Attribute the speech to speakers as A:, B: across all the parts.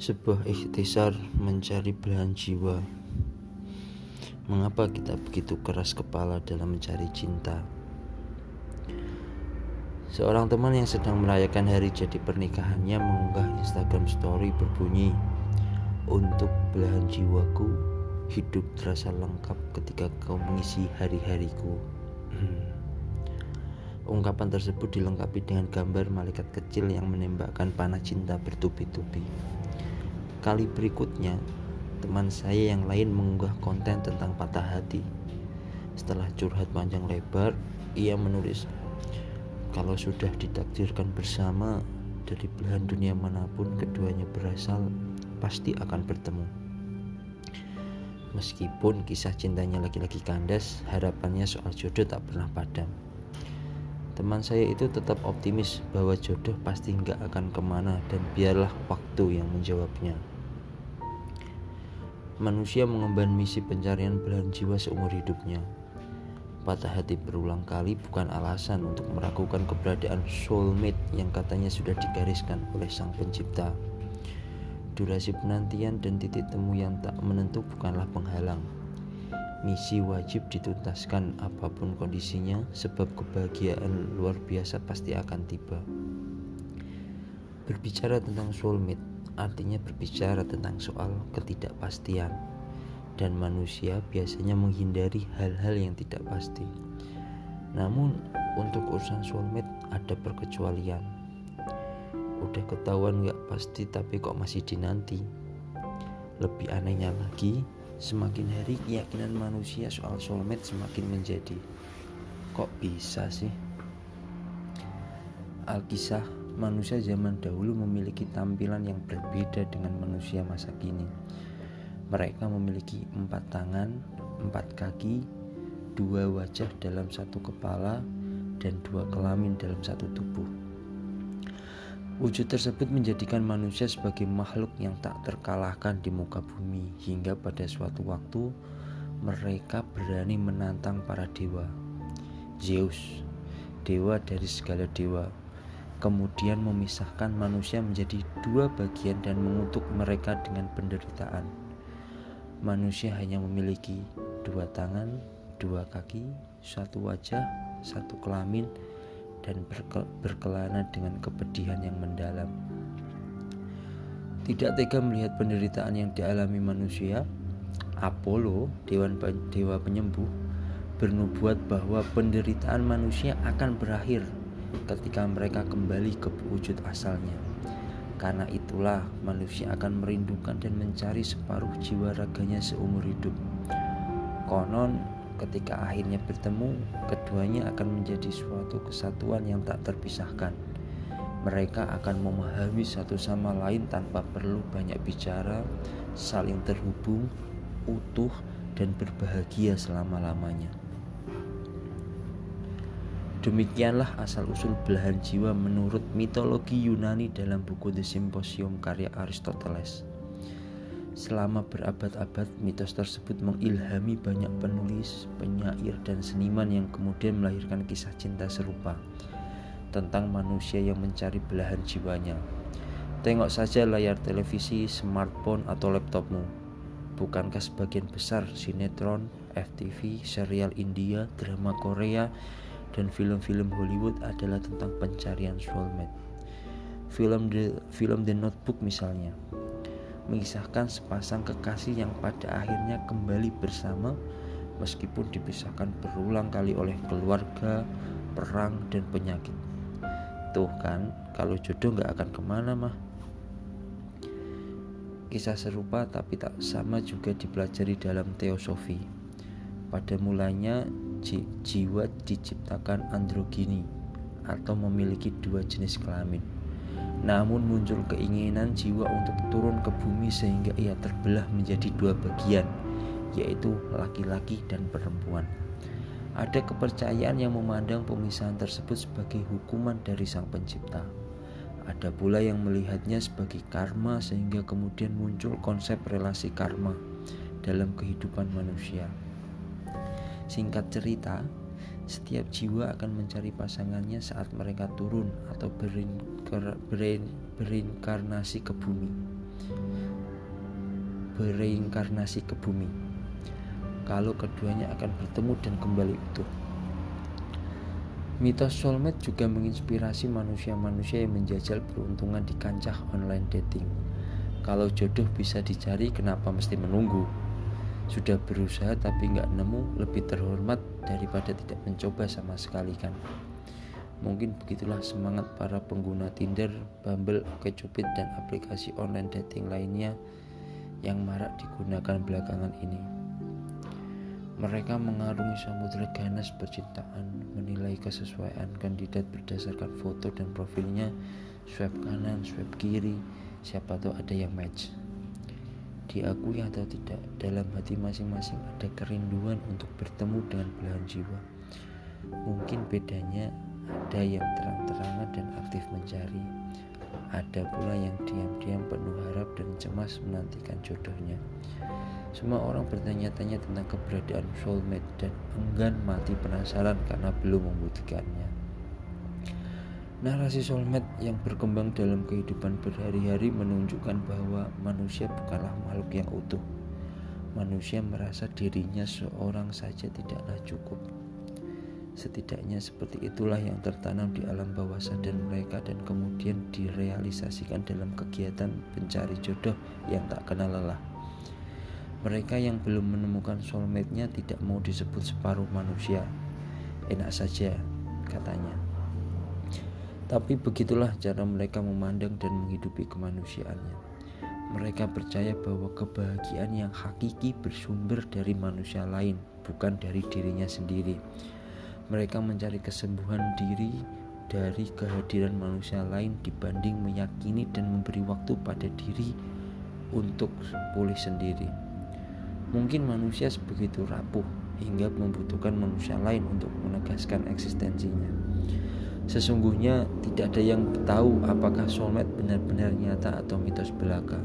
A: sebuah ikhtisar mencari belahan jiwa. Mengapa kita begitu keras kepala dalam mencari cinta? Seorang teman yang sedang merayakan hari jadi pernikahannya mengunggah Instagram story berbunyi Untuk belahan jiwaku, hidup terasa lengkap ketika kau mengisi hari-hariku Ungkapan tersebut dilengkapi dengan gambar malaikat kecil yang menembakkan panah cinta bertubi-tubi Kali berikutnya, teman saya yang lain mengunggah konten tentang patah hati. Setelah curhat panjang lebar, ia menulis, "Kalau sudah ditakdirkan bersama dari belahan dunia mana pun keduanya berasal, pasti akan bertemu." Meskipun kisah cintanya lagi-lagi kandas, harapannya soal jodoh tak pernah padam. Teman saya itu tetap optimis bahwa jodoh pasti nggak akan ke mana dan biarlah waktu yang menjawabnya. Manusia mengemban misi pencarian belahan jiwa seumur hidupnya. Patah hati berulang kali bukan alasan untuk meragukan keberadaan soulmate yang katanya sudah digariskan oleh sang pencipta. Durasi penantian dan titik temu yang tak menentu bukanlah penghalang Misi wajib dituntaskan apa pun kondisinya sebab kebahagiaan luar biasa pasti akan tiba. Berbicara tentang soulmate artinya berbicara tentang soal ketidakpastian dan manusia biasanya menghindari hal-hal yang tidak pasti. Namun untuk urusan soulmate ada perkecualian. Udah ketahuan gak pasti tapi kok masih dinanti. Lebih anehnya lagi, Semakin hari keyakinan manusia soal soulmate semakin menjadi Kok bisa sih? Alkisah manusia zaman dahulu memiliki tampilan yang berbeda dengan manusia masa kini Mereka memiliki empat tangan, empat kaki, dua wajah dalam satu kepala, dan dua kelamin dalam satu tubuh Wujud tersebut menjadikan manusia sebagai makhluk yang tak terkalahkan di muka bumi hingga pada suatu waktu mereka berani menantang para dewa. Zeus, dewa dari segala dewa, kemudian memisahkan manusia menjadi dua bagian dan mengutuk mereka dengan penderitaan. Manusia hanya memiliki dua tangan, dua kaki, satu wajah, satu kelamin, dan berke berkelana dengan kepedihan yang mendalam. Tidak tega melihat penderitaan yang dialami manusia, Apollo, dewan dewa penyembuh, bernubuat bahwa penderitaan manusia akan berakhir ketika mereka kembali ke wujud asalnya. Karena itulah manusia akan merindukan dan mencari separuh jiwa raganya seumur hidup. Konon ketika akhirnya bertemu, keduanya akan menjadi suatu kesatuan yang tak terpisahkan. Mereka akan memahami satu sama lain tanpa perlu banyak bicara, saling terhubung, utuh, dan berbahagia selama-lamanya. Demikianlah asal-usul belahan jiwa menurut mitologi Yunani dalam buku The Symposium karya Aristoteles. Selama berabad-abad, mitos tersebut mengilhami banyak penulis, penyair, dan seniman yang kemudian melahirkan kisah cinta serupa tentang manusia yang mencari belahan jiwanya. Tengok saja layar televisi, smartphone, atau laptopmu. Bukankah sebagian besar sinetron, FTV, serial India, drama Korea, dan film-film Hollywood adalah tentang pencarian soulmate? Film The, film The Notebook misalnya mengisahkan sepasang kekasih yang pada akhirnya kembali bersama meskipun dipisahkan berulang kali oleh keluarga, perang, dan penyakit. Tuh kan, kalau jodoh nggak akan ke mana mah. Kisah serupa tapi tak sama juga dipelajari dalam teosofi. Pada mulanya jiwa diciptakan androgini atau memiliki dua jenis kelamin. Namun muncul keinginan jiwa untuk turun ke bumi sehingga ia terbelah menjadi dua bagian, yaitu laki-laki dan perempuan. Ada kepercayaan yang memandang pemisahan tersebut sebagai hukuman dari Sang Pencipta. Ada pula yang melihatnya sebagai karma sehingga kemudian muncul konsep relasi karma dalam kehidupan manusia. Singkat cerita, setiap jiwa akan mencari pasangannya saat mereka turun atau berinkarnasi ke bumi. bereinkarnasi ke bumi. Kalau keduanya akan bertemu dan kembali utuh. Mitos soulmate juga menginspirasi manusia-manusia yang menjajal peruntungan di kancah online dating. Kalau jodoh bisa dicari, kenapa mesti menunggu? Sudah berusaha tapi nggak nemu, lebih terhormat daripada tidak mencoba sama sekali kan? Mungkin begitulah semangat para pengguna Tinder, Bumble, Okcupid, dan aplikasi online dating lainnya yang marak digunakan belakangan ini. Mereka mengarungi samudera ganas percintaan, menilai kesesuaian kandidat berdasarkan foto dan profilnya, swipe kanan, swipe kiri, siapa tahu ada yang match. Diakui atau tidak, dalam hati masing-masing ada kerinduan untuk bertemu dengan belahan jiwa. Mungkin bedanya ada yang terang-terangan dan aktif mencari, ada pula yang diam-diam penuh harap dan cemas menantikan jodohnya. Semua orang bertanya-tanya tentang keberadaan soulmate dan enggan mati penasaran karena belum membuktikannya. Narasi soulmate yang berkembang dalam kehidupan berhari-hari menunjukkan bahwa manusia bukanlah makhluk yang utuh. Manusia merasa dirinya seorang saja tidaklah cukup. Setidaknya seperti itulah yang tertanam di alam bawah sadar mereka dan kemudian direalisasikan dalam kegiatan pencari jodoh yang tak kenal lelah. Mereka yang belum menemukan soulmate-nya tidak mau disebut separuh manusia. Enak saja, katanya. Tapi begitulah cara mereka memandang dan menghidupi kemanusiaannya. Mereka percaya bahwa kebahagiaan yang hakiki bersumber dari manusia lain, bukan dari dirinya sendiri. Mereka mencari kesembuhan diri dari kehadiran manusia lain dibanding meyakini dan memberi waktu pada diri untuk pulih sendiri. Mungkin manusia sebegitu rapuh hingga membutuhkan manusia lain untuk menegaskan eksistensinya. Sesungguhnya tidak ada yang tahu apakah soulmate benar-benar nyata atau mitos belaka.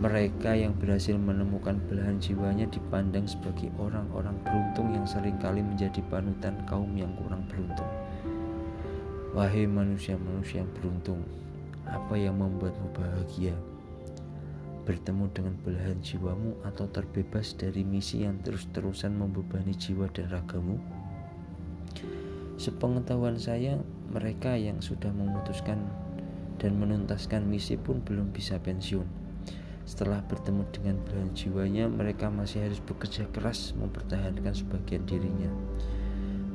A: Mereka yang berhasil menemukan belahan jiwanya dipandang sebagai orang-orang beruntung yang sering kali menjadi panutan kaum yang kurang beruntung. Wahai manusia-manusia yang beruntung, apa yang membuatmu bahagia? bertemu dengan belahan jiwamu atau terbebas dari misi yang terus-terusan membebani jiwa dan ragamu? Sepengetahuan saya, mereka yang sudah memutuskan dan menuntaskan misi pun belum bisa pensiun. Setelah bertemu dengan belahan jiwanya, mereka masih harus bekerja keras mempertahankan sebagian dirinya.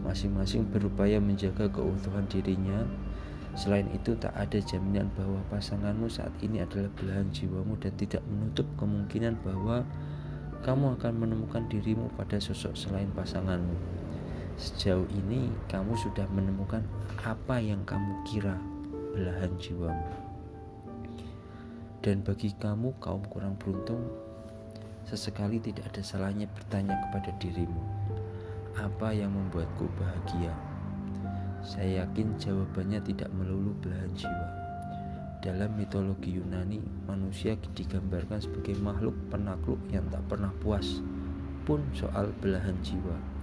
A: Masing-masing berupaya menjaga keutuhan dirinya Selain itu, tak ada jaminan bahwa pasanganmu saat ini adalah belahan jiwamu dan tidak menutup kemungkinan bahwa kamu akan menemukan dirimu pada sosok selain pasanganmu. Sejauh ini, kamu sudah menemukan apa yang kamu kira belahan jiwamu. Dan bagi kamu, kaum kurang beruntung, sesekali tidak ada salahnya bertanya kepada dirimu, apa yang membuatku bahagia? Saya yakin jawabannya tidak melulu belahan jiwa. Dalam mitologi Yunani, manusia digambarkan sebagai makhluk penakluk yang tak pernah puas pun soal belahan jiwa.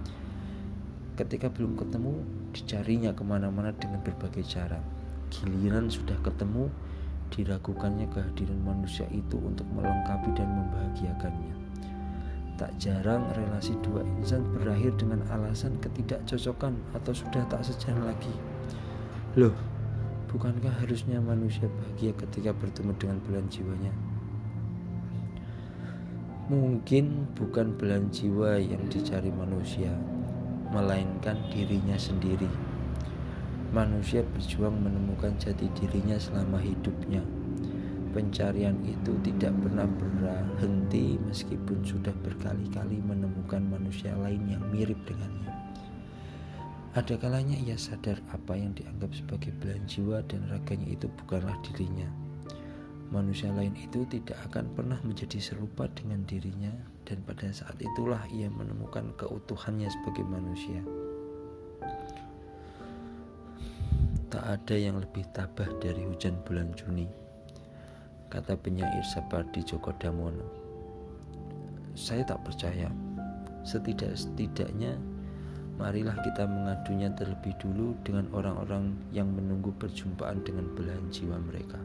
A: Ketika belum ketemu, dicarinya ke mana-mana dengan berbagai cara. Giliran sudah ketemu, diragukannya kehadiran manusia itu untuk melengkapi dan membahagiakannya. Tak jarang relasi dua insan berakhir dengan alasan ketidakcocokan atau sudah tak sejalan lagi. Loh, bukankah harusnya manusia bahagia ketika bertemu dengan belahan jiwanya? Mungkin bukan belahan jiwa yang dicari manusia, melainkan dirinya sendiri. Manusia berjuang menemukan jati dirinya selama hidupnya Pencarian itu tidak pernah berhenti meskipun sudah berkali-kali menemukan manusia lain yang mirip dengannya. Ada kalanya ia sadar apa yang dianggap sebagai belahan jiwa dan raganya itu bukanlah dirinya. Manusia lain itu tidak akan pernah menjadi serupa dengan dirinya dan pada saat itulah ia menemukan keutuhannya sebagai manusia. Tak ada yang lebih tabah dari hujan bulan Juni kata penyair Sapardi Djoko Damono. Saya tak percaya. Setidak-setidaknya marilah kita mengadunya terlebih dulu dengan orang-orang yang menunggu perjumpaan dengan belahan jiwa mereka.